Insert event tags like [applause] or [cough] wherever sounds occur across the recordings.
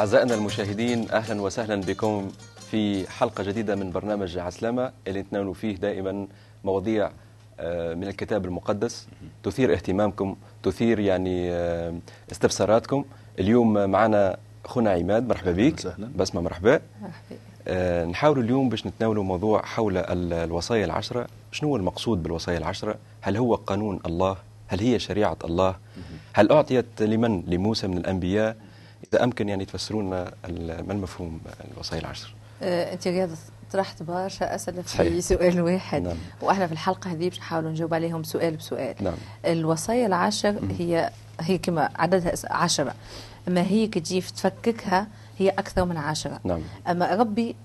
أعزائنا المشاهدين أهلا وسهلا بكم في حلقة جديدة من برنامج عسلامة اللي نتناول فيه دائما مواضيع آه، من الكتاب المقدس. تثير اهتمامكم تثير يعني آه، استفساراتكم. اليوم معنا أخونا عماد مرحبا بك. وسهلا. بسمة مرحبا. مرحبا. آه، نحاول اليوم باش نتناولوا موضوع حول ال- الوصايا العشرة. شنو هو المقصود بالوصايا العشرة؟ هل هو قانون الله؟ هل هي شريعة الله؟ هل أعطيت لمن؟ لموسى من الأنبياء. إذا أمكن يعني ال- ما المفهوم الوصايا العشر آه، أنت رياض طرحت برشا أسئلة صحيح. في سؤال واحد. نعم. وإحنا في الحلقة هذه باش نحاولوا نجاوب عليهم سؤال بسؤال. نعم. الوصايا العشر هي هي كما عددها عشرة. أما هي كي تفككها هي أكثر من عشرة. نعم. أما ربي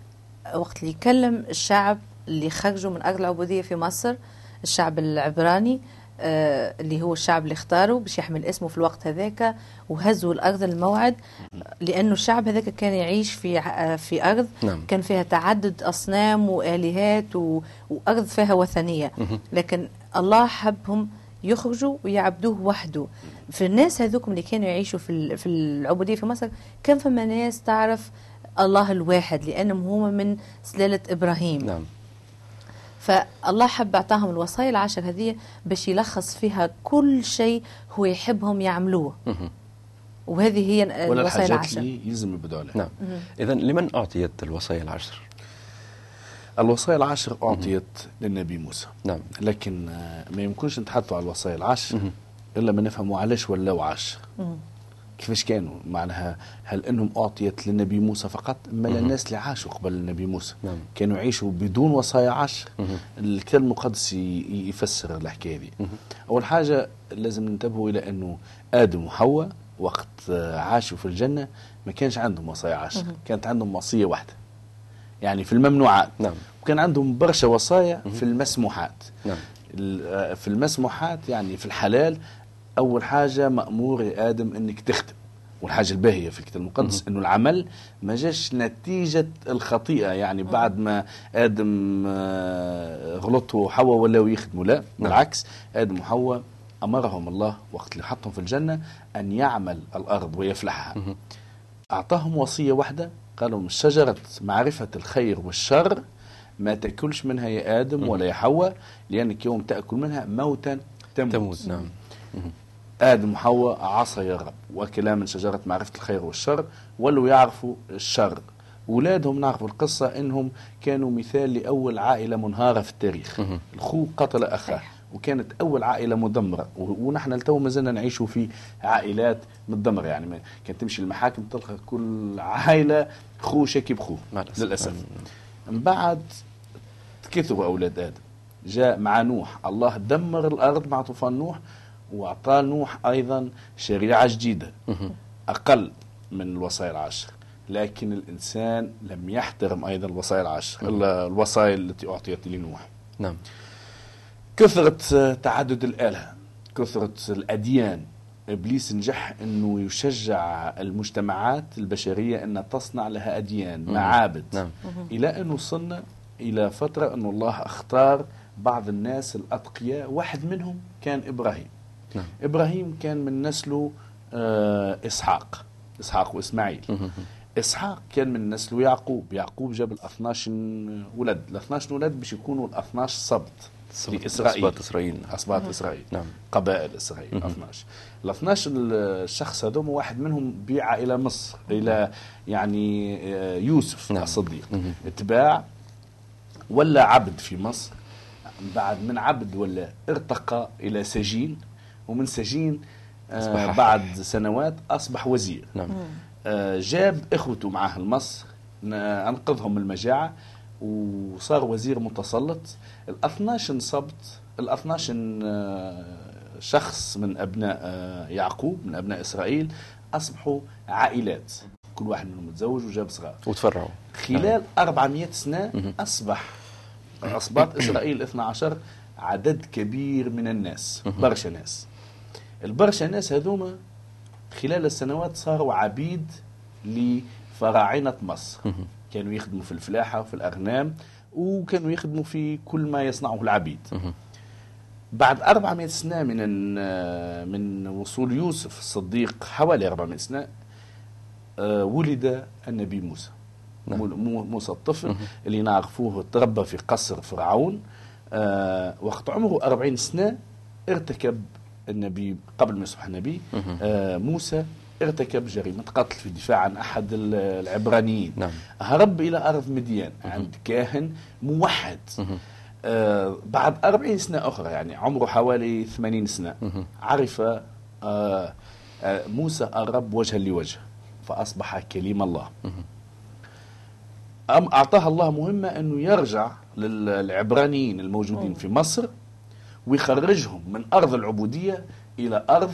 وقت اللي يكلم الشعب اللي خرجوا من ارض العبوديه في مصر الشعب العبراني اللي هو الشعب اللي اختاره باش يحمل اسمه في الوقت هذاك وهزوا الأرض الموعد لأنه الشعب هذاك كان يعيش في آه، في أرض نعم. كان فيها تعدد أصنام وآلهات و... وأرض فيها وثنية. لكن الله حبهم يخرجوا ويعبدوه وحده. في الناس هذوكم اللي كانوا يعيشوا في في العبودية في مصر كان فما ناس تعرف الله الواحد لأنهم هما من سلالة إبراهيم. نعم. فالله حب أعطاهم الوصايا العشر هذه باش يلخص فيها كل شيء هو يحبهم يعملوه. وهذه هي ولا الوصايا الحاجات العشر اللي يلزم يبدوا عليها. نعم. إذا لمن أعطيت الوصايا العشر الوصايا العشر أعطيت للنبي موسى. نعم. لكن آه، ما يمكنش نتحدثوا على الوصايا العشر إلا ما نفهموا علاش ولاو عشر كيفاش كانوا؟ معناها هل انهم اعطيت للنبي موسى فقط؟ اما للناس اللي عاشوا قبل النبي موسى. نعم. كانوا يعيشوا بدون وصايا عشر الكتاب المقدس يفسر الحكاية دي أول حاجة لازم ننتبهوا إلى أنه آدم وحواء وقت عاشوا في الجنة ما كانش عندهم وصايا عشر كانت عندهم وصية واحدة. يعني في الممنوعات. نعم. وكان عندهم برشا وصايا في المسموحات. نعم. آه، في المسموحات يعني في الحلال أول حاجة مأمور يا آدم إنك تخدم. والحاجة الباهية في الكتاب المقدس إنه العمل ما جاش نتيجة الخطيئة. يعني بعد ما آدم آه، غلطوا وحواء ولاو يخدموا. لا بالعكس آدم وحواء أمرهم الله وقت اللي حطهم في الجنة أن يعمل الأرض ويفلحها. أعطاهم وصية واحدة قالوا من شجرة معرفة الخير والشر ما تأكلش منها يا آدم ولا يا حواء لأنك يوم تأكل منها موتا تموت, تموت نعم. آدم وحواء عصى يا رب وكلا من شجرة معرفة الخير والشر ولوا يعرفوا الشر. أولادهم نعرفوا القصة إنهم كانوا مثال لأول عائلة منهارة في التاريخ. الخو قتل أخاه. وكانت أول عائلة مدمرة ونحن لتو ما زلنا نعيشوا في عائلات مدمرة. يعني كانت تمشي المحاكم تلقى كل عائلة خو شاكي الأسف. للأسف. من بعد كثروا أولاد آدم. جاء مع نوح الله دمر الأرض مع طوفان نوح وأعطى نوح أيضا شريعة جديدة أقل من الوصايا العشر لكن الإنسان لم يحترم أيضا الوصايا العشر الوصايا التي أعطيت لنوح. نعم. كثرة تعدد الآلهة كثرة الأديان إبليس نجح أنه يشجع المجتمعات البشرية أن تصنع لها أديان معابد. نعم. إلى أن وصلنا إلى فترة أن الله اختار بعض الناس الأتقياء واحد منهم كان إبراهيم. نعم. إبراهيم كان من نسله آه، إسحاق إسحاق وإسماعيل. إسحاق كان من نسله يعقوب. يعقوب جاب ال 12 ولد. ال 12 ولد باش يكونوا ال 12 سبط لإسرائيل أسباط إسرائيل. أسباط إسرائيل. نعم. قبائل إسرائيل 12 ال 12 الشخص هذوم واحد منهم بيع إلى مصر إلى يعني آه، يوسف نعم. الصديق. اتباع ولا عبد في مصر. بعد من عبد ولا ارتقى إلى سجين. ومن سجين آه،. بعد سنوات أصبح وزير. نعم. آه، جاب إخوته معاه لمصر أنقذهم من المجاعة وصار وزير متسلط. ال 12 سبط ال 12 آه، شخص من أبناء آه، يعقوب من أبناء إسرائيل أصبحوا عائلات. كل واحد منهم متزوج وجاب صغار. وتفرعوا. خلال 400 سنة أصبح أصبات إسرائيل 12 عدد كبير من الناس برشا ناس. البرشا ناس هذوما خلال السنوات صاروا عبيد لفراعنة مصر. كانوا يخدموا في الفلاحة وفي الأغنام وكانوا يخدموا في كل ما يصنعه العبيد. بعد 400 سنة من من وصول يوسف الصديق حوالي 400 سنة آه، ولد النبي موسى. نعم. مو- مو- موسى الطفل اللي نعرفوه تربى في قصر فرعون آه، وقت عمره 40 سنة ارتكب النبي قبل ما يصبح النبي آه، موسى ارتكب جريمة قتل في دفاع عن أحد ال- العبرانيين. نعم. هرب إلى أرض مديان عند كاهن موحد. آه بعد أربعين سنة أخرى يعني عمره حوالي ثمانين سنة. عرف آه آه موسى الرب وجها لوجه فأصبح كليم الله. أم أعطاه الله مهمة أنه يرجع للعبرانيين الموجودين في مصر ويخرجهم من أرض العبودية إلى أرض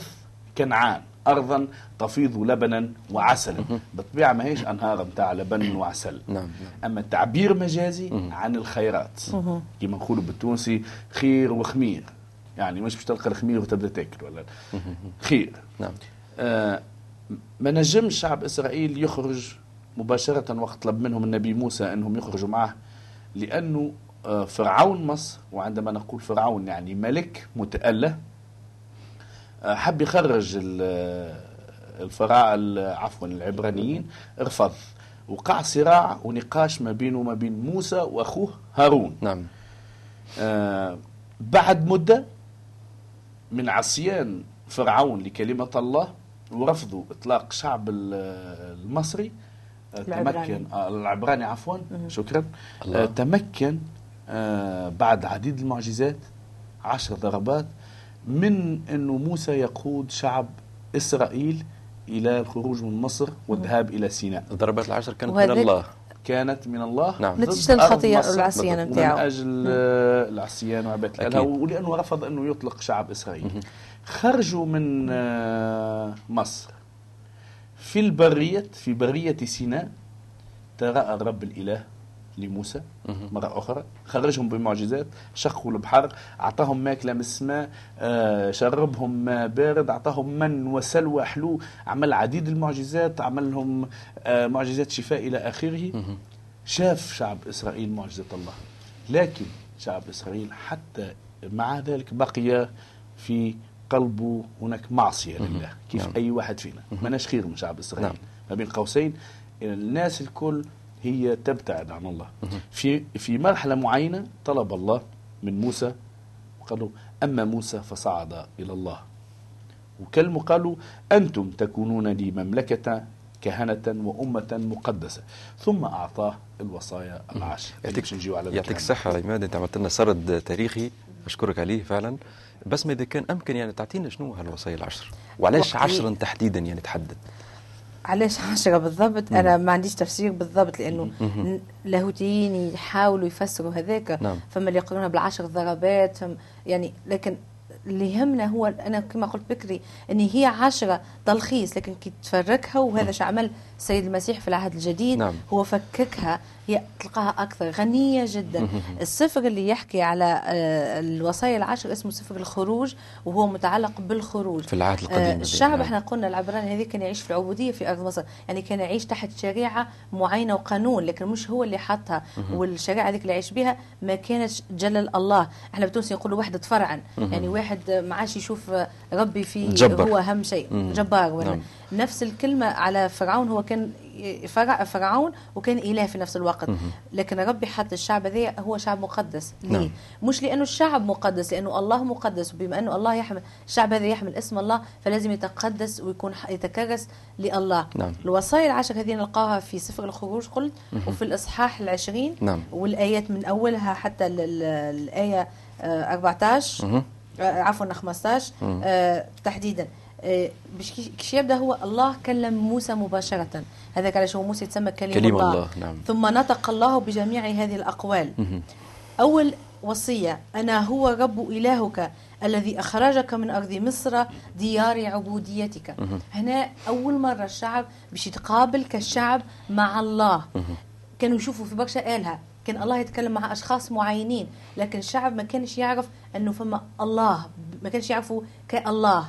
كنعان أرضا تفيض لبنا وعسلا. بالطبيعة ما هيش أنهار متاع لبن وعسل. نعم، نعم. أما تعبير مجازي عن الخيرات. كما نقولوا بالتونسي خير وخمير. يعني مش باش تلقى الخمير وتبدا تاكل ولا خير. نعم. آه، ما نجمش شعب إسرائيل يخرج مباشرة وقت طلب منهم النبي موسى أنهم يخرجوا معه لأنه فرعون مصر وعندما نقول فرعون يعني ملك متألة. آه، حب يخرج ال- الفراع ال- عفوا العبرانيين. رفض وقع صراع ونقاش ما بينه وما بين موسى وأخوه هارون. نعم. آه، بعد مدة من عصيان فرعون لكلمة الله ورفضوا إطلاق شعب ال- المصري آه، العبراني. تمكن آه، العبراني عفوا شكرا. الله. آه، تمكن آه، بعد عديد المعجزات عشر ضربات من أنه موسى يقود شعب إسرائيل إلى الخروج من مصر والذهاب إلى سيناء. الضربات العشر كانت من الله. كانت من الله. نعم. نتيجة مصر. والعصيان ومن متاعه. أجل آه، العصيان وعبادة. الآلهة ولأنه رفض أنه يطلق شعب إسرائيل. خرجوا من آه، مصر. في البرية في برية سيناء تراءى الرب الإله لموسى مرة أخرى. خرجهم بمعجزات شقوا البحر أعطاهم ماكلة من السماء آه، شربهم ماء بارد أعطاهم من وسلوى حلو عمل عديد المعجزات عمل لهم آه، معجزات شفاء إلى آخره. شاف شعب إسرائيل معجزة الله. لكن شعب إسرائيل حتى مع ذلك بقي في قلبه هناك معصية لله كيف نعم. أي واحد فينا. ماناش خير من شعب إسرائيل. نعم. ما بين قوسين الناس الكل هي تبتعد عن الله. في في مرحلة معينة طلب الله من موسى وقال له أما موسى فصعد إلى الله. وكلموا قالوا أنتم تكونون لي مملكة كهنة وأمة مقدسة. ثم أعطاه الوصايا العشر. يعطيك على يعطيك. الصحة عماد. أنت عملت لنا سرد تاريخي. أشكرك عليه فعلا. بس ما إذا كان أمكن يعني تعطينا شنو هالوصايا العشر؟ وعلاش عشرا تحديدا يعني تحدد؟ علاش عشرة بالضبط؟ أنا ما عنديش تفسير بالضبط لأنه ن- لاهوتيين يحاولوا يفسروا هذاك. نعم. فما اللي يقولونها بالعشر ضربات فم يعني لكن اللي يهمنا هو أنا كما قلت بكري أن هي عشرة تلخيص لكن كي تفركها وهذا شو عمل السيد المسيح في العهد الجديد نعم. هو فككها هي تلقاها أكثر غنية جدا. السفر اللي يحكي على آه، الوصايا العشر اسمه سفر الخروج وهو متعلق بالخروج. في العهد القديم آه، الشعب. إحنا قلنا العبراني هذه كان يعيش في العبودية في أرض مصر يعني كان يعيش تحت شريعة معينة وقانون لكن مش هو اللي حطها. والشريعة هذيك اللي يعيش بها ما كانتش جلل الله. إحنا بالتونسي نقولوا وحدة فرعا. يعني واحد ما عادش يشوف ربي في جبر. هو أهم شيء جبار. ولا نعم. نفس الكلمة على فرعون هو كان فرعون وكان إله في نفس الوقت. لكن ربي حط الشعب ذي هو شعب مقدس. ليه؟ نعم. مش لأنه الشعب مقدس لأنه الله مقدس. وبما أنه الله يحمل الشعب هذا يحمل اسم الله فلازم يتقدس ويكون يتكرس لله. نعم. الوصايا العشر هذه نلقاها في سفر الخروج قلت وفي الإصحاح العشرين نعم. والآيات من أولها حتى ال- ال- الآية آه، 14 آه، عفوا 15 آه، تحديدا. آه، كيش يبدا هو الله كلم موسى مباشرة. هذاك علاش هو موسى يتسمى كليم, كليم الله, الله، نعم. ثم نطق الله بجميع هذه الأقوال. أول وصية أنا هو رب إلهك الذي أخرجك من أرض مصر ديار عبوديتك. هنا أول مرة الشعب باش يتقابل كالشعب مع الله. كانوا يشوفوا في برشا آلهة. كان الله يتكلم مع أشخاص معينين لكن الشعب ما كانش يعرف أنه فما الله ما كانش يعرفوا كالله.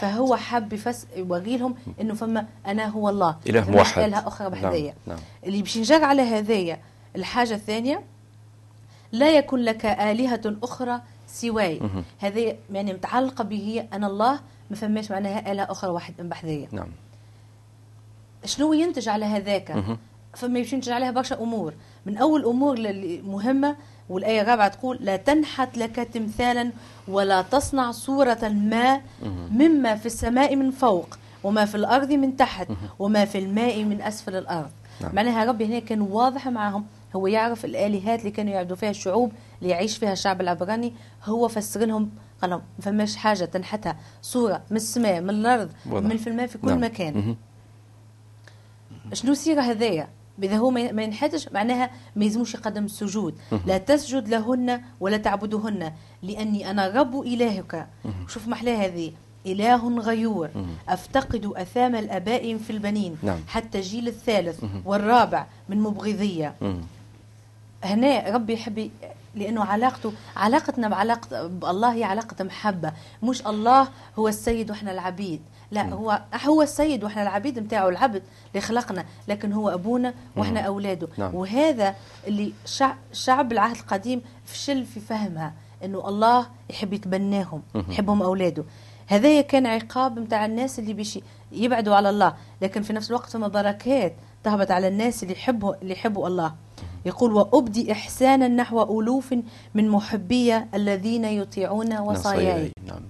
فهو حب يفس يوري لهم إنه فما أنا هو الله. فماش موحد. آلهة أخرى بحذايا نعم، نعم. اللي باش نجر على هذايا الحاجة الثانية لا يكن لك آلهة أخرى سواي. هذه يعني متعلقة به هي أنا الله ما فماش معناها آلهة أخرى واحد بحذية. نعم. شنو ينتج على هذاك. فما يمشي ينتج عليها برشا أمور. من أول أمور اللي مهمة والآية الرابعة تقول لا تنحت لك تمثالا ولا تصنع صورة ما مما في السماء من فوق وما في الأرض من تحت وما في الماء من أسفل الأرض نعم. معناها ربي هنا كان واضح معهم هو يعرف الآلهات اللي كانوا يعبدوا فيها الشعوب اللي يعيش فيها الشعب العبراني هو فسر لهم قال لهم ما فماش حاجة تنحتها صورة من السماء من الأرض واضح. من في الماء في كل نعم. مكان. شنو سيرة هذايا إذا هو ما ينحتش معناها ما يلزموش يقدم السجود. لا تسجد لهن ولا تعبدهن لأني أنا رب إلهك. شوف محلاه هذه. إله غيور. أفتقد أثام الآباء في البنين. نعم. حتى الجيل الثالث والرابع من مبغضية. هنا ربي يحب لأنه علاقته علاقتنا بعلاقه بالله هي علاقة محبة. مش الله هو السيد وإحنا العبيد. لا هو هو السيد وإحنا العبيد نتاعو العبد اللي خلقنا لكن هو أبونا وإحنا أولاده. نعم. وهذا اللي شع- شعب العهد القديم فشل في فهمها إنه الله يحب يتبناهم يحبهم أولاده. هذا كان عقاب نتاع الناس اللي بيش يبعدوا على الله لكن في نفس الوقت فما بركات تهبط على الناس اللي يحبوا اللي يحبوا الله. يقول وأبدي إحسانا نحو ألوف من محبي الذين يطيعون وصاياي. نعم.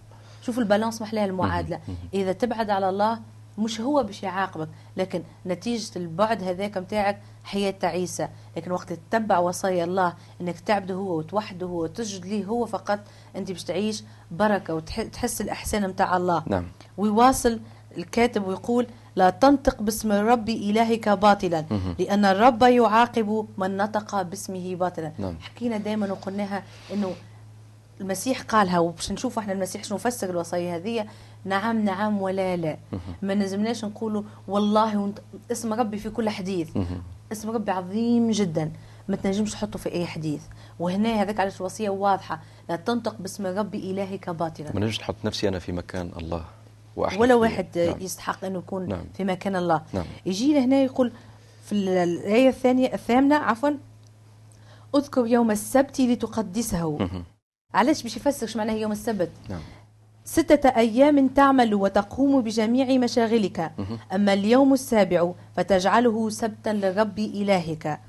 شوف البالانس محلها المعادلة. إذا تبعد على الله مش هو باش يعاقبك لكن نتيجة البعد هذاك متاعك حياة تعيسة. لكن وقت تتبع وصايا الله إنك تعبده هو وتوحده هو وتسجد ليه هو فقط أنت باش تعيش بركة وتحس الإحسان متاع الله. نعم. ويواصل الكاتب ويقول لا تنطق باسم الرب إلهك باطلا لأن الرب يعاقب من نطق باسمه باطلا. نعم. حكينا دائما وقلناها أنه المسيح قالها وباش نشوف إحنا المسيح شنو فسر الوصية هذه نعم نعم ولا لا. ما نزمناش نقولوا والله ونت... اسم ربي في كل حديث. اسم ربي عظيم جدا. ما تنجمش تحطه في أي حديث. وهنا هذاك علاش الوصية واضحة. لا تنطق باسم ربي إلهك باطلا. ما نجمش نحط نفسي أنا في مكان الله ولا. واحد نعم. يستحق انه يكون نعم. في مكان الله. نعم. يجي هنا يقول في الآية الثانية الثامنة عفوا أذكر يوم السبت لتقدسه. علاش باش يفسر معناه يوم السبت؟ نعم. ستة أيام تعمل وتقوم بجميع مشاغلك. أما اليوم السابع فتجعله سبتا لرب إلهك.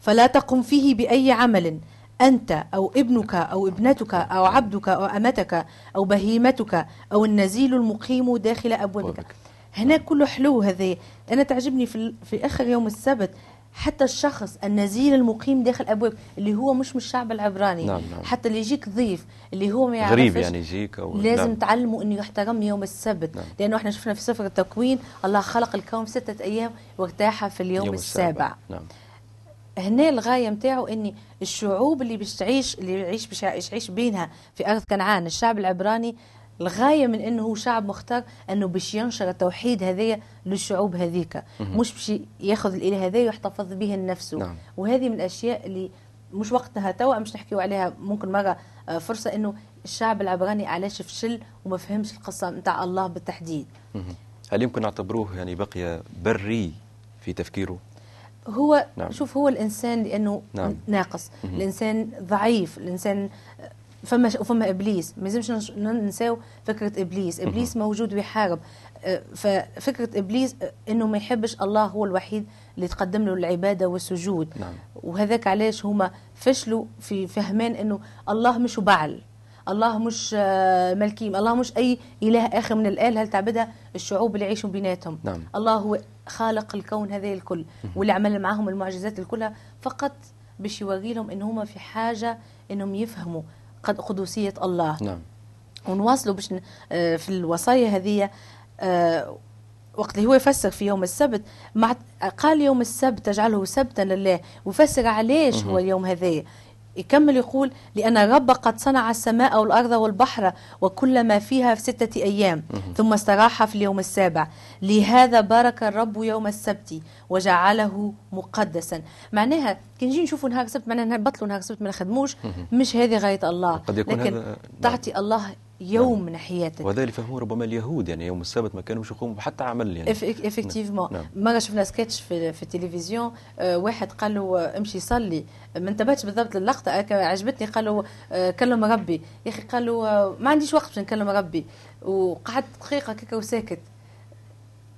فلا تقم فيه بأي عمل أنت أو ابنك أو ابنتك أو عبدك أو أمتك أو بهيمتك أو النزيل المقيم داخل أبوابك. هنا كله حلو هذا أنا تعجبني في, في آخر يوم السبت حتى الشخص النزيل المقيم داخل أبواب اللي هو مش من الشعب العبراني نعم، نعم. حتى اللي يجيك ضيف اللي هو ما يعرفش غريب يعني يجيك أو لازم نعم. تعلموا إنه يحترم يوم السبت نعم. لأنه إحنا شفنا في سفر التكوين الله خلق الكون ستة أيام وارتاح في اليوم يوم السابع نعم هنا الغاية نتاعو اني الشعوب اللي باش تعيش اللي يعيش باش يعيش بينها في أرض كنعان الشعب العبراني الغاية من إنه هو شعب مختار إنه باش ينشر التوحيد هذايا للشعوب هذيك مش باش ياخذ الإله هذايا ويحتفظ به لنفسه نعم. وهذه من الأشياء اللي مش وقتها توا مش نحكيو عليها ممكن مرة آه، فرصة إنه الشعب العبراني علاش فشل وما فهمش القصة نتاع الله بالتحديد. هل يمكن نعتبروه يعني بقي بري في تفكيره هو نعم. شوف هو الإنسان لأنه نعم. ناقص الإنسان ضعيف الإنسان فما فما إبليس. ما لازمش ننساو فكرة إبليس. إبليس موجود ويحارب. آه، ففكرة إبليس آه، إنه ما يحبش الله هو الوحيد اللي تقدم له العبادة والسجود. نعم. وهذاك علاش هما فشلوا في فهمان إنه الله مش بعل. الله مش آه، ملكيم. الله مش أي إله آخر من الالهه اللي تعبدها؟ الشعوب اللي يعيشوا بيناتهم. نعم. الله هو خالق الكون هذا الكل. واللي عمل معاهم المعجزات الكلها فقط باش يوري لهم إن هما في حاجة إنهم يفهموا. قد قدوسية الله. نعم. ونواصلوا باش آه، في الوصايا هذه آه، وقت اللي هو يفسر في يوم السبت مع قال يوم السبت تجعله سبتا لله ويفسر علاش هو اليوم هذا يكمل يقول لأن الرب قد صنع السماء والأرض والبحر وكل ما فيها في ستة أيام ثم استراح في اليوم السابع. لهذا بارك الرب يوم السبت وجعله مقدسا. معناها كي نجي نشوفوا نهار السبت معناها بطلوا نهار السبت ما نخدموش مش هذه غاية الله. لكن. تعطي الله يوم من حياتك. وهذا اللي فهموه ربما اليهود يعني يوم السبت ما كانوش يقوموا بحتى عمل يعني. Effectivement. نعم. مره شفنا سكتش في, في التلفزيون آه، واحد قال له آه، امشي صلي. ما انتبهتش بالضبط للقطة هكا عجبتني قال له آه، كلم ربي. يا أخي قال له آه، ما عنديش وقت باش نكلم ربي. وقعدت دقيقة كيكا وساكت.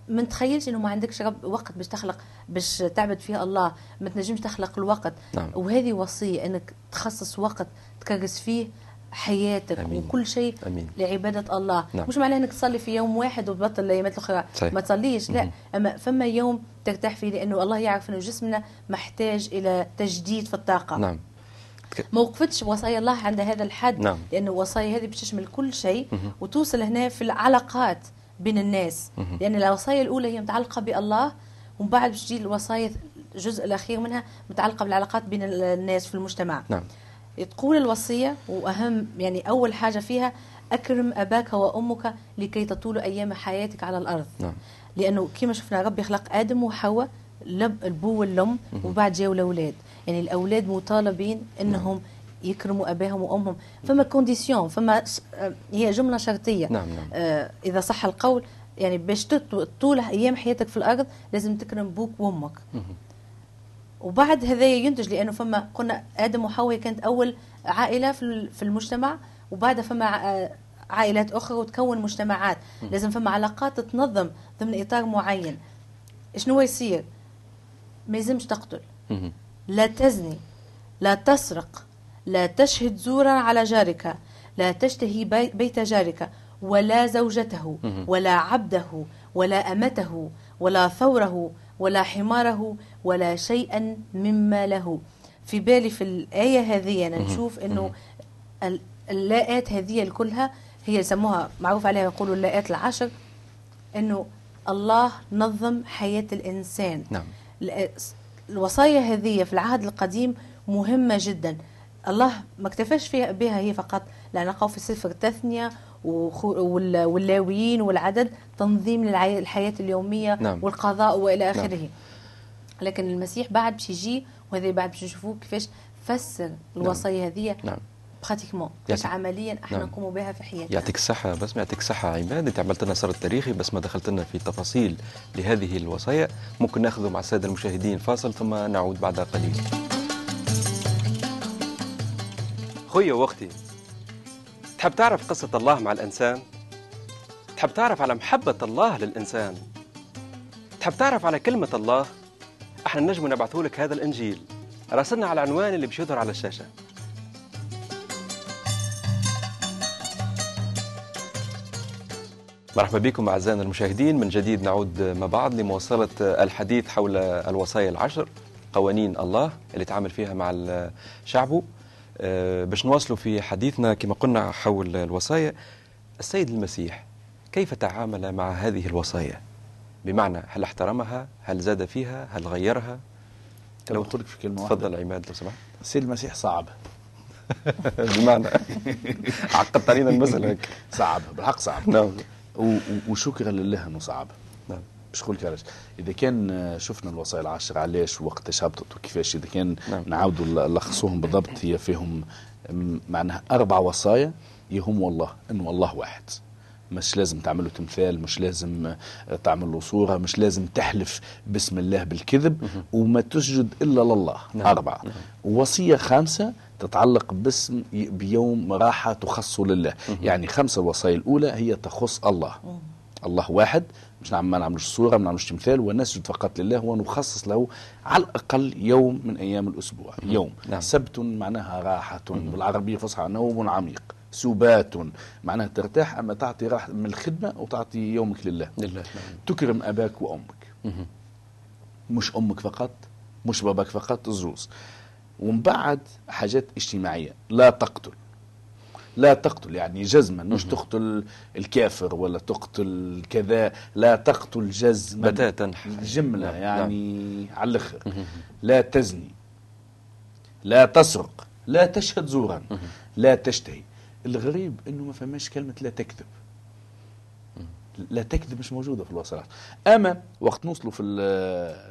ما نتخيلش إنه ما عندكش رب وقت باش تخلق باش تعبد فيه الله. ما تنجمش تخلق الوقت. نعم. وهذه وصية إنك تخصص وقت تكرس فيه حياتك أمين. وكل شيء أمين. لعبادة الله نعم. مش معناه إنك تصلي في يوم واحد وتبطل الايامات الأخرى صحيح. ما تصليش لا. أما فما يوم ترتاح فيه لأنه الله يعرف إنه جسمنا محتاج إلى تجديد في الطاقة نعم ما وقفتش وصايا الله عند هذا الحد نعم. لأنه وصايا هذه باش تشمل كل شيء مهم. وتوصل هنا في العلاقات بين الناس مهم. لأن الوصايا الأولى هي متعلقة بالله ومن بعد باش تجي الوصايا الجزء الأخير منها متعلقة بالعلاقات بين الناس في المجتمع نعم تقول الوصية وأهم يعني أول حاجة فيها أكرم أباك وأمك لكي تطول أيام حياتك على الأرض. نعم. لأنه كما شفنا ربي خلق آدم وحواء لب البو والام وبعد جاوا الأولاد. يعني الأولاد مطالبين إنهم يكرموا أباهم وأمهم. فما condition فما آه، هي جملة شرطية. نعم، نعم. آه إذا صح القول يعني باش طول أيام حياتك في الأرض لازم تكرم بوك وأمك. وبعد هذا ينتج لأنه فما قلنا آدم وحواء كانت أول عائلة في ال- في المجتمع وبعدها فما عائلات أخرى وتكون مجتمعات. لازم فما علاقات تتنظم ضمن إطار معين. شنو يصير؟ ما يلزمش تقتل. لا تزني لا تسرق لا تشهد زورا على جارك لا تشتهي بي- بيت جارك ولا زوجته. ولا عبده ولا أمته ولا ثوره ولا حماره ولا شيئا مما له. في بالي في الآية هذه أنا نشوف أنه ال- اللاءات هذه كلها هي يسموها معروف عليها يقولوا اللاءات العشر أنه الله نظم حياة الإنسان. نعم. ال- الوصايا هذه في العهد القديم مهمة جدا. الله ما اكتفاش فيها بها هي فقط لا نقع في سفر التثنية واللاويين والعدد تنظيم للحياة اليومية نعم. والقضاء وإلى آخره. لكن المسيح بعد باش يجي وهذا بعد باش نشوفوه كيفاش فسر الوصايا هذه نعم براتيكمون كيفاش يعطيك- عمليا أحنا نعم. نقوم بها في حياتنا يعطيك الصحة بس يعطيك الصحة عماد أنت عملت لنا سرد تاريخي بس ما دخلت لنا في تفاصيل لهذه الوصايا ممكن ناخذ مع السادة المشاهدين فاصل ثم نعود بعد قليل خويا وأختي تحب تعرف قصة الله مع الإنسان؟ تحب تعرف على محبة الله للإنسان؟ تحب تعرف على كلمة الله؟ إحنا نجم نبعثوا لك هذا الإنجيل. راسلنا على العنوان اللي بيش يظهر على الشاشة. مرحبا بكم أعزائنا المشاهدين. من جديد نعود مع بعض لمواصلة الحديث حول الوصايا العشر قوانين الله اللي تعامل فيها مع شعبه آه، باش نواصلوا في حديثنا كما قلنا حول الوصايا السيد المسيح كيف تعامل مع هذه الوصايا؟ بمعنى هل احترمها؟ هل زاد فيها؟ هل غيرها؟ لو قلت في كلمة واحدة. تفضل عماد لو سمحت. السيد المسيح صعب. [laughs] بمعنى؟ عقدت علينا المسألة هيك. صعب بالحق صعب. نعم. وشكرا لله انه صعب نعم. مش قلت علاش. إذا كان شفنا الوصايا العشر علاش وقتاش هبطت وكيفاش؟ إذا كان نعم. نعاودوا نلخصوهم بالضبط هي فيهم معناها أربع وصايا يهم والله انه الله واحد. مش لازم تعمل له تمثال مش لازم آه، تعمل له صورة مش لازم تحلف باسم الله بالكذب وما تسجد إلا لله. نعم. اربعه ووصيه خامسة تتعلق باسم بيوم راحة تخص لله. يعني خمسة الوصايا الأولى هي تخص الله. الله واحد مش نعم ما نعملوش صورة ما نعملوش تمثال ونسجد فقط لله ونخصص له على الأقل يوم من أيام الأسبوع. يوم. نعم. سبت معناها راحة. بالعربية فصحى نوم عميق. سبات. معناها ترتاح أما تعطي راحة من الخدمة وتعطي يومك لله. لله. نعم. تكرم أباك وأمك. مهم. مش أمك فقط مش باباك فقط الزوز ومن بعد حاجات اجتماعية. لا تقتل. لا تقتل يعني جزما. مش تقتل الكافر ولا تقتل كذا. لا تقتل جزما. بتاتا. جملة نعم، يعني على الآخر. لا تزني. لا تسرق. لا تشهد زورا. لا تشتهي. الغريب إنه ما فماش كلمة لا تكذب. لا تكذب مش موجودة في الوصايا العشر أما وقت نوصلوا في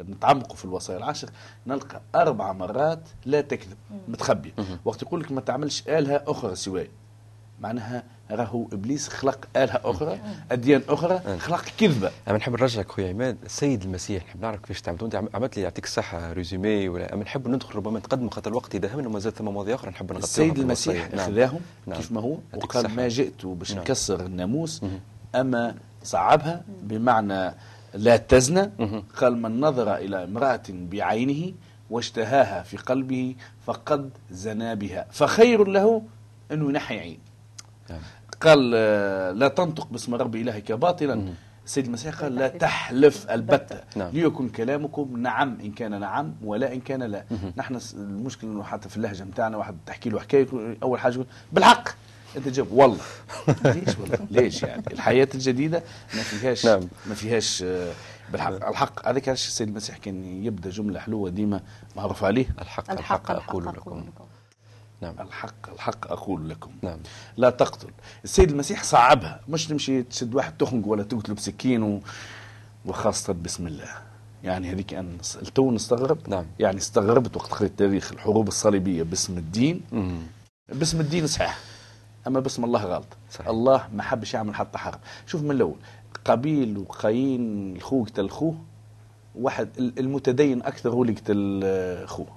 نتعمقوا في الوصايا العشر نلقى أربع مرات لا تكذب متخبية. وقت يقول لك ما تعملش آلهة أخرى سواي معناها راهو إبليس خلق آلهة أخرى أديان أخرى خلق كذبة أنا نحب نرجعك خويا عماد السيد المسيح نحب نعرف كيفاش تعملوا أنت عم- عملت لي يعطيك الصحه résumé ولا أما نحب ندخل ربما نتقدم خاطر الوقت يدهمنا وما زال ثم مواضيع أخرى نحب نغطيها السيد في المسيح. نعم. خذاهم نعم. كيف ما هو وقال. ما جئت باش نعم. نكسر الناموس مهم. أما صعبها بمعنى لا تزنى. قال من نظر إلى امرأة بعينه واشتهاها في قلبه فقد زنا بها فخير له أنه ينحي عين نعم. قال آه، لا تنطق باسم رب إلهك باطلا. السيد المسيح قال لا تحلف. البتة. نعم. ليكن كلامكم نعم إن كان نعم ولا إن كان لا. نحن المشكلة أنه حتى في اللهجة متاعنا واحد تحكي له حكاية أول حاجة يقول بالحق. أنت جاوب والله. [laughs] ليش والله؟ ليش يعني؟ الحياة الجديدة ما فيهاش نعم. ما فيهاش آه، بالحق. الحق هذاك علاش السيد المسيح كان يبدأ جملة حلوة ديما معروف عليه. الحق الحق الحق أقول لكم. نعم. الحق الحق أقول لكم. نعم. لا تقتل. السيد المسيح صعبها. مش تمشي تشد واحد تخنق ولا تقتله بسكين و... وخاصة بسم الله. يعني هذيك أنا نس- تو نستغرب نعم. يعني استغربت وقت قريت تاريخ الحروب الصليبية باسم الدين. مم. باسم الدين صحيح. أما باسم الله غلط. صحيح. الله ما حبش يعمل حتى حرب. شوف من الأول. قابيل وقايين الخوه قتل خوه واحد ال- المتدين أكثر هو اللي قتل آه، خوه.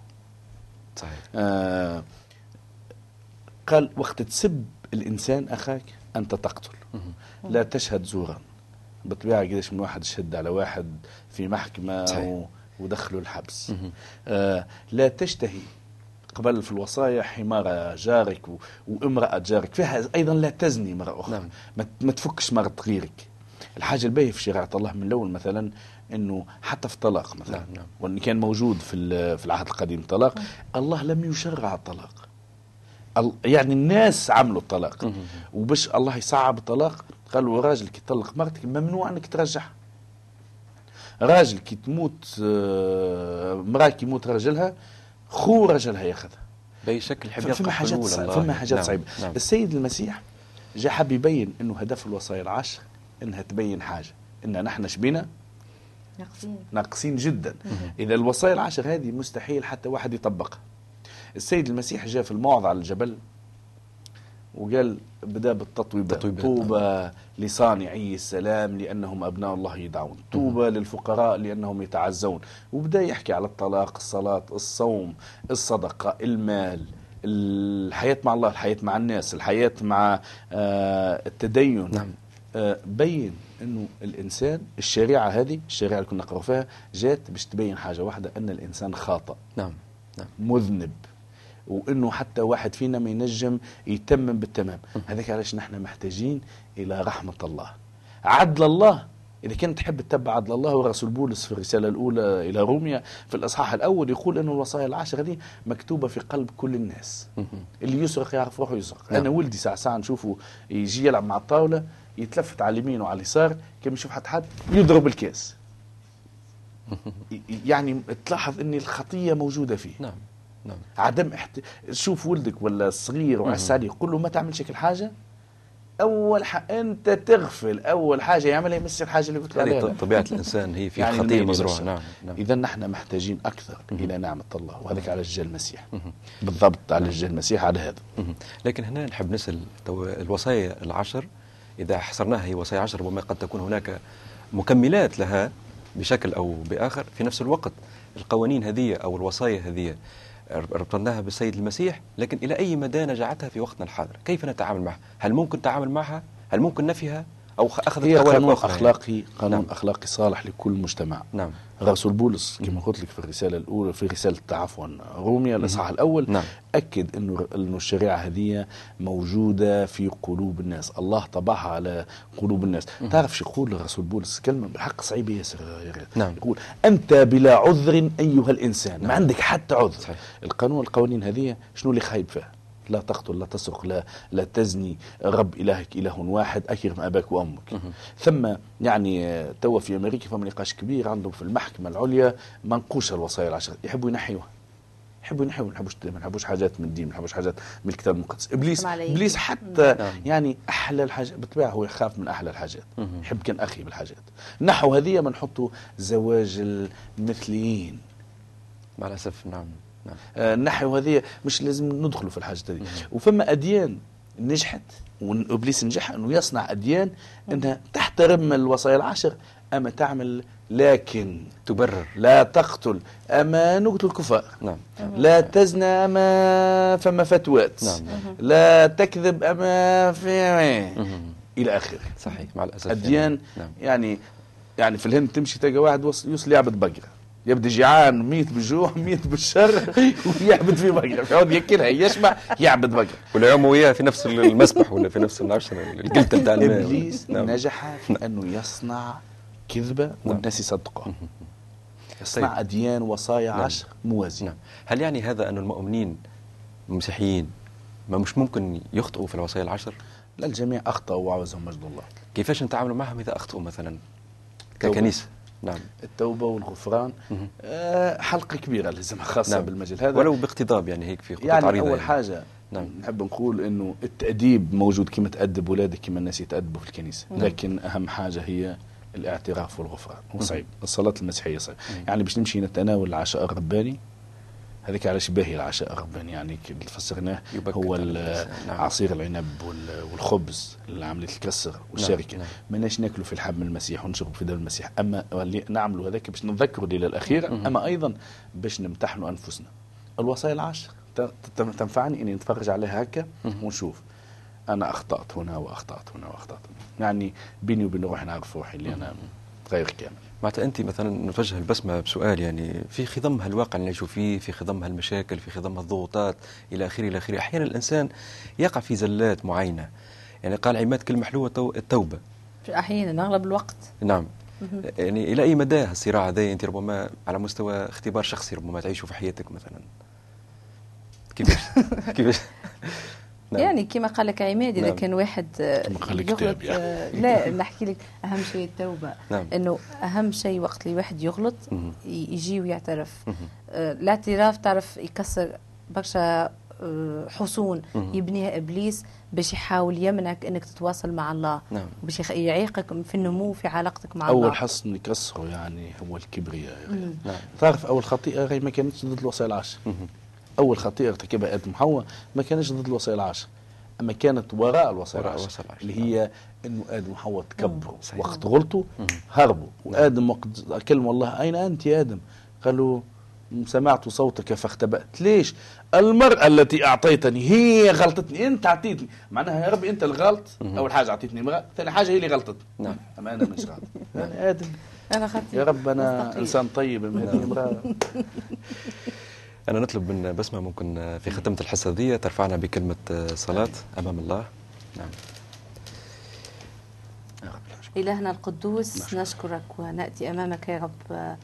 صحيح. آه قال وقت تسب الإنسان أخاك أنت تقتل. لا تشهد زورا. بالطبيعة قديش من واحد شد على واحد في محكمة. و... ودخلوا الحبس. آه لا تشتهي. قبل في الوصايا حمار جارك و... وامرأة جارك. فيها أيضا لا تزني مرة أخرى. نعم. ما, ما تفكش مرة غيرك. الحاجة الباهية في شريعة الله من الأول مثلا أنه حتى في الطلاق مثلا. نعم، نعم. وإن كان موجود في ال- في العهد القديم طلاق الله لم يشرع الطلاق. ال- يعني الناس عملوا الطلاق. وباش الله يصعب الطلاق قالوا راجل كي يطلق مرتك ممنوع انك ترجعها راجل كي تموت آه، مراه كي يموت راجلها خو راجلها ياخذها. بأي شكل يلقى فما حاجات. فما حاجات نعم. صعبة نعم. السيد المسيح جاء حب يبين إنه هدف الوصايا العشر إنها تبين حاجة إن نحن شبينا ناقصين. ناقصين جدا. إذا الوصايا العشر هذه مستحيل حتى واحد يطبقها. السيد المسيح جاء في الموعظة على الجبل وقال بدأ بالتطويبات تطويبات، طوبى لصانعي السلام لأنهم أبناء الله يدعون طوبى للفقراء لأنهم يتعزون وبدأ يحكي على الطلاق الصلاة الصوم الصدقة المال الحياة مع الله الحياة مع الناس الحياة مع آه، التدين. نعم. آه، بين إنه الإنسان الشريعة هذه الشريعة اللي كنا نقرأ فيها جات باش تبين حاجة واحدة إن الإنسان خاطئ. نعم نعم. مذنب. وإنه حتى واحد فينا ما ينجم يتمم بالتمام. هذاك علاش نحن محتاجين إلى رحمة الله. عدل الله. إذا كنت تحب تتبع عدل الله ورسول بولس في الرسالة الأولى إلى روميا في الإصحاح الأول يقول انه الوصايا العشر هذه مكتوبة في قلب كل الناس. اللي يسرق يعرف روحه يسرق. نعم. أنا ولدي ساعة ساعة نشوفه يجي يلعب مع الطاولة يتلفت على اليمين وعلى اليسار كم يشوف حد حد يضرب الكاس. [laughs] يعني تلاحظ إن الخطية موجودة فيه. نعم. نعم. عدم احت... شوف ولدك ولا الصغير وعسى عليه قل له ما تعملش الحاجة أول ح... أنت تغفل أول حاجة يعملها يمس الحاجة اللي قلت له هذه عليها. ط- طبيعة الإنسان هي في يعني مزروعة للشر. نعم نعم. إذا نحن محتاجين أكثر إلى نعمة الله وهذاك على جه المسيح. بالضبط على جه المسيح على هذا. مهم. لكن هنا نحب نسأل تو الوصايا العشر إذا حصرناها هي وصايا عشر ربما قد تكون هناك مكملات لها بشكل أو بآخر في نفس الوقت القوانين هذه أو الوصايا هذه ربطناها بالسيد المسيح لكن إلى أي مدى نجعتها في وقتنا الحاضر؟ كيف نتعامل معها؟ هل ممكن التعامل معها؟ هل ممكن نفيها؟ أو خ- أخذت هي قوالب قانون يعني؟ أخلاقي قانون نعم. أخلاقي صالح لكل مجتمع. نعم. رسول بولس كما قلت لك في الرسالة الأولى في رسالة عفوا روميا الإصحاح الأول نعم. أكد إنه إنه الشريعة هذه موجودة في قلوب الناس. الله طبعها على قلوب الناس. تعرف شو يقول الرسول بولس؟ كلمة بالحق صعيبة ياسر نعم. يقول أنت بلا عذر أيها الإنسان. ما عندك حتى عذر. صحيح. القانون القوانين هذه شنو اللي خايب فيها؟ لا تقتل لا تسرق لا لا تزني رب إلهك إله واحد أكرم أباك وأمك. ثم يعني آه، توا في أمريكا فما نقاش كبير عندهم في المحكمة العليا منقوشه الوصايا العشر يحبوا ينحيوها. يحبوا ينحيوا ما نحبوش ما نحبوش حاجات من الدين ما نحبوش حاجات من الكتاب المقدس. إبليس. إبليس حتى نعم. يعني أحلى الحاجات بالطبيعة هو يخاف من أحلى الحاجات. يحب كان أخي بالحاجات. نحو هذه ما نحطوا زواج المثليين. مع الأسف نعم. نعم. آه، النحو هذه مش لازم ندخلوا في الحاجة هذه. وفما أديان نجحت وإبليس نجح أنه يصنع أديان أنها تحترم الوصايا العشر أما تعمل لكن تبرر. لا تقتل. أما نقتل الكفار. نعم. لا تزنى أما فما فتوات. نعم. لا تكذب أما في مهم. إلى آخره. صحيح مع الأسف. أديان نعم. يعني يعني في الهند تمشي تلقى واحد يوصل يعبد بقرة. يبدا جيعان ميت بالجوع [laughs] ميت بالشر ويعبد في بقرة. يقعد ياكلها يشبع يعبد بقرة. ولا يوم وياه في نفس المسبح ولا في نفس العشرة القلتة بتاع الماء. إبليس نعم. نجح في انه يصنع كذبة والناس يصدقوها يصنع طيب. أديان وصايا نعم. عشر موازيه نعم. هل يعني هذا أن المؤمنين المسيحيين ما مش ممكن يخطئوا في الوصايا العشر؟ لا الجميع أخطأوا وعوزهم مجد الله. كيفاش نتعاملوا معهم إذا أخطأوا مثلا؟ توبة. نعم التوبة والغفران. آه حلقة كبيرة لازمها خاصة نعم. بالمجال هذا ولو باقتضاب يعني هيك في خطوط يعني عريضة أول يعني. حاجة نعم. نحب نقول إنه التأديب موجود كما تأدب اولادك كما الناس يتأدبوا في الكنيسة نعم. لكن أهم حاجة هي الاعتراف والغفران هو صعيب الصلاة المسيحية صعيب يعني باش نمشي نتناول العشاء الرباني هذيك علاش باهي العشاء الرباني يعني اللي فسرناه هو. نعم. عصير العنب وال- والخبز اللي عمليه الكسر والشركة. نعم. ماناش ناكلوا في لحم المسيح ونشرب في دم المسيح. أما نعملوا هذاك باش نذكروا الليلة الأخيرة أما أيضا باش نمتحنوا أنفسنا. الوصايا العشر تنفعني إني نتفرج عليها هكا ونشوف. أنا أخطأت هنا وأخطأت هنا وأخطأت هنا. يعني بيني وبين روحي نعرف روحي اللي أنا غير كامل معناتها أنت مثلا نوجه البسمة بسؤال يعني في خضمها الواقع اللي نعيشوا فيه في خضمها المشاكل في خضمها الضغوطات إلى آخره إلى آخره. أحيانا الإنسان يقع في زلات معينة. يعني قال عماد كلمة حلوة تو- التوبة. أحيانا أغلب الوقت. نعم. يعني إلى أي مدى الصراع هذا؟ أنت ربما على مستوى اختبار شخصي ربما تعيشه في حياتك مثلا. كيفاش؟ [laughs] كيفاش؟ نعم. يعني كما قال لك عماد إذا نعم. كان واحد آه، كما قال يغلط يعني. لا نحكي لك أهم شيء التوبة نعم. إنه أهم شيء وقت اللي واحد يغلط يجي ويعترف مهم. آه، الاعتراف تعرف يكسر برشا حصون. يبنيها إبليس باش يحاول يمنعك إنك تتواصل مع الله نعم. باش يعيقك في النمو في علاقتك مع الله اول حصن يكسره يعني هو الكبرياء يا غير. نعم تعرف أول خطيئة غير ما كانتش ضد الوصايا العشر. أول خطيئة ارتكبها آدم وحواء ما كانتش ضد الوصايا العشر أما كانت وراء الوصايا وراء العشر الوصايا العشر. اللي هي إنه آدم وحواء تكبروا صحيح. وقت غلطوا هربوا. وآدم وقت كلموا الله أين أنت يا آدم؟ قالوا سمعت صوتك فاختبأت. ليش؟ المرأة التي أعطيتني هي غلطتني أنت أعطيتني. معناها يا ربي أنت الغلط أول حاجة أعطيتني امرأة ثاني حاجة هي اللي غلطتني نعم. أما أنا مش غلط. أنا [laughs] آدم. أنا خطير يا رب أنا مستقيم. إنسان طيب أما هذه امرأة. [laughs] أنا نطلب من بسمة ممكن في ختمة الحصة دي ترفعنا بكلمة صلاة أمام الله. نعم. إلهنا القدوس نشكرك ونأتي أمامك يا رب آه،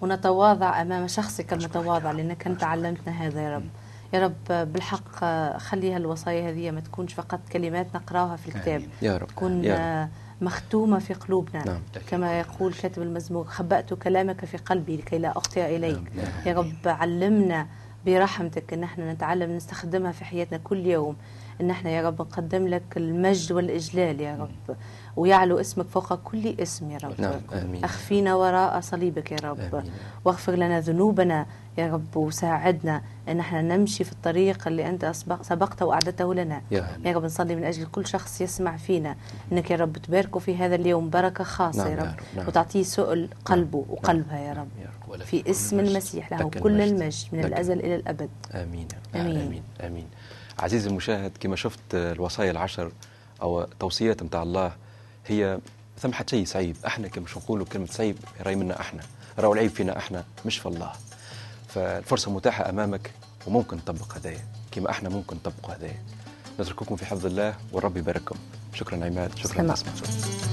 ونتواضع أمام شخصك المتواضع لأنك أنت علمتنا هذا يا رب. يا رب آه، بالحق آه، خلي هالوصايا هذه ما تكونش فقط كلمات نقراها في الكتاب. يا رب. تكون يا رب. مختومة في قلوبنا. نعم. كما يقول كاتب المزمور خبأت كلامك في قلبي لكي لا أخطئ إليك. يا رب علمنا برحمتك إن إحنا نتعلم نستخدمها في حياتنا كل يوم. إن إحنا يا رب نقدم لك المجد والإجلال يا رب. ويعلو اسمك فوق كل اسم يا رب نعم، آمين. أخفينا وراء صليبك يا رب آمين. واغفر لنا ذنوبنا يا رب وساعدنا إن إحنا نمشي في الطريق اللي أنت أسبق سبقت واعددته لنا يا يا رب نصلي من أجل كل شخص يسمع فينا إنك يا رب تباركه في هذا اليوم بركة خاصة نعم يا رب نعم. وتعطيه سؤل قلبه وقلبها يا رب يا رب. في اسم. المسيح له كل المجد. من لك الأزل إلى الأبد آمين. آمين. آمين آمين عزيزي المشاهد كما شفت الوصايا العشر أو توصيات متاع الله هي ثم حتى شيء صعيب أحنا كما مش نقولوا كلمة صعيب راي منا أحنا. راهو العيب فينا أحنا مش في الله. فالفرصة متاحة أمامك وممكن نطبق هدايا. كما أحنا ممكن نطبق هدايا. نترككم في حفظ الله والرب يبارككم. شكرا عماد شكرا سلام.